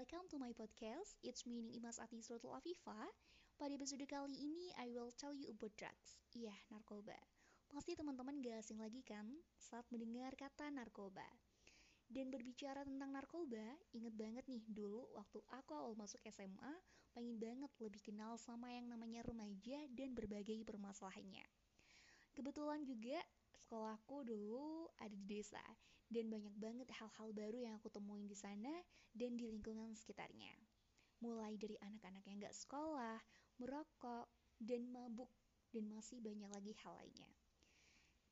welcome to my podcast. It's me Imas Ati Suratul Afifa. Pada episode kali ini, I will tell you about drugs. Iya, narkoba. Pasti teman-teman gak asing lagi kan saat mendengar kata narkoba. Dan berbicara tentang narkoba, inget banget nih dulu waktu aku awal masuk SMA, pengen banget lebih kenal sama yang namanya remaja dan berbagai permasalahannya. Kebetulan juga sekolahku dulu ada di desa dan banyak banget hal-hal baru yang aku temuin di sana dan di lingkungan sekitarnya. Mulai dari anak-anak yang gak sekolah, merokok, dan mabuk, dan masih banyak lagi hal lainnya.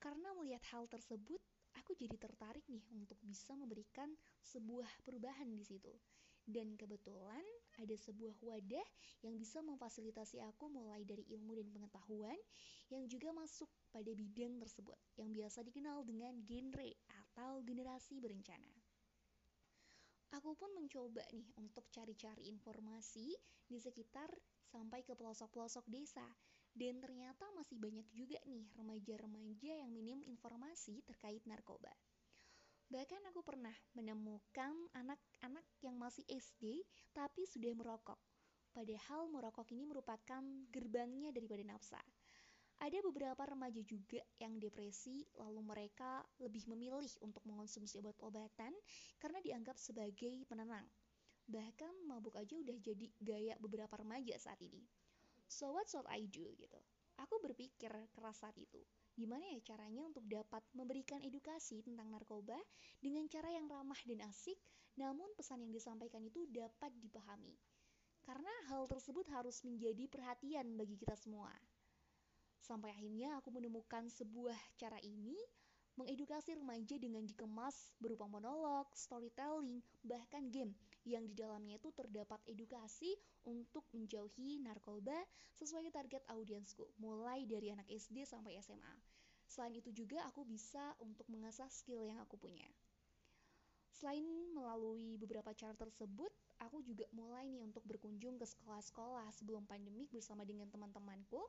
Karena melihat hal tersebut, aku jadi tertarik nih untuk bisa memberikan sebuah perubahan di situ. Dan kebetulan ada sebuah wadah yang bisa memfasilitasi aku mulai dari ilmu dan pengetahuan yang juga masuk pada bidang tersebut yang biasa dikenal dengan genre atau generasi berencana. Aku pun mencoba nih untuk cari-cari informasi di sekitar sampai ke pelosok-pelosok desa dan ternyata masih banyak juga nih remaja-remaja yang minim informasi terkait narkoba. Bahkan aku pernah menemukan anak-anak yang masih SD tapi sudah merokok. Padahal merokok ini merupakan gerbangnya daripada nafsa. Ada beberapa remaja juga yang depresi, lalu mereka lebih memilih untuk mengonsumsi obat-obatan karena dianggap sebagai penenang. Bahkan mabuk aja udah jadi gaya beberapa remaja saat ini. So what should I do gitu? Aku berpikir keras saat itu. Gimana ya caranya untuk dapat memberikan edukasi tentang narkoba dengan cara yang ramah dan asik, namun pesan yang disampaikan itu dapat dipahami. Karena hal tersebut harus menjadi perhatian bagi kita semua. Sampai akhirnya aku menemukan sebuah cara ini mengedukasi remaja dengan dikemas berupa monolog, storytelling, bahkan game yang di dalamnya itu terdapat edukasi untuk menjauhi narkoba sesuai target audiensku, mulai dari anak SD sampai SMA. Selain itu juga aku bisa untuk mengasah skill yang aku punya. Selain melalui beberapa cara tersebut, aku juga mulai nih untuk berkunjung ke sekolah-sekolah sebelum pandemik bersama dengan teman-temanku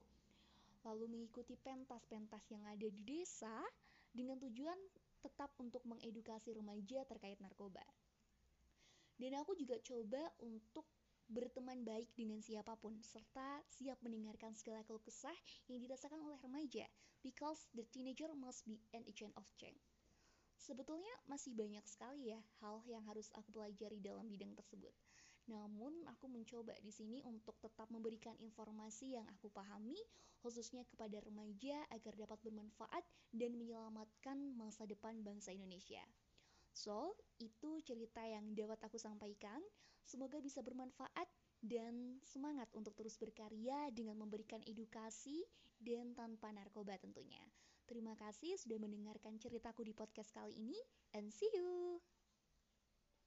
lalu mengikuti pentas-pentas yang ada di desa dengan tujuan tetap untuk mengedukasi remaja terkait narkoba. Dan aku juga coba untuk berteman baik dengan siapa pun, serta siap mendengarkan segala keluh kesah yang dirasakan oleh remaja, because the teenager must be an agent of change. Sebetulnya masih banyak sekali ya hal yang harus aku pelajari dalam bidang tersebut. Namun, aku mencoba di sini untuk tetap memberikan informasi yang aku pahami, khususnya kepada remaja agar dapat bermanfaat dan menyelamatkan masa depan bangsa Indonesia. So, itu cerita yang dapat aku sampaikan. Semoga bisa bermanfaat dan semangat untuk terus berkarya dengan memberikan edukasi dan tanpa narkoba tentunya. Terima kasih sudah mendengarkan ceritaku di podcast kali ini, and see you!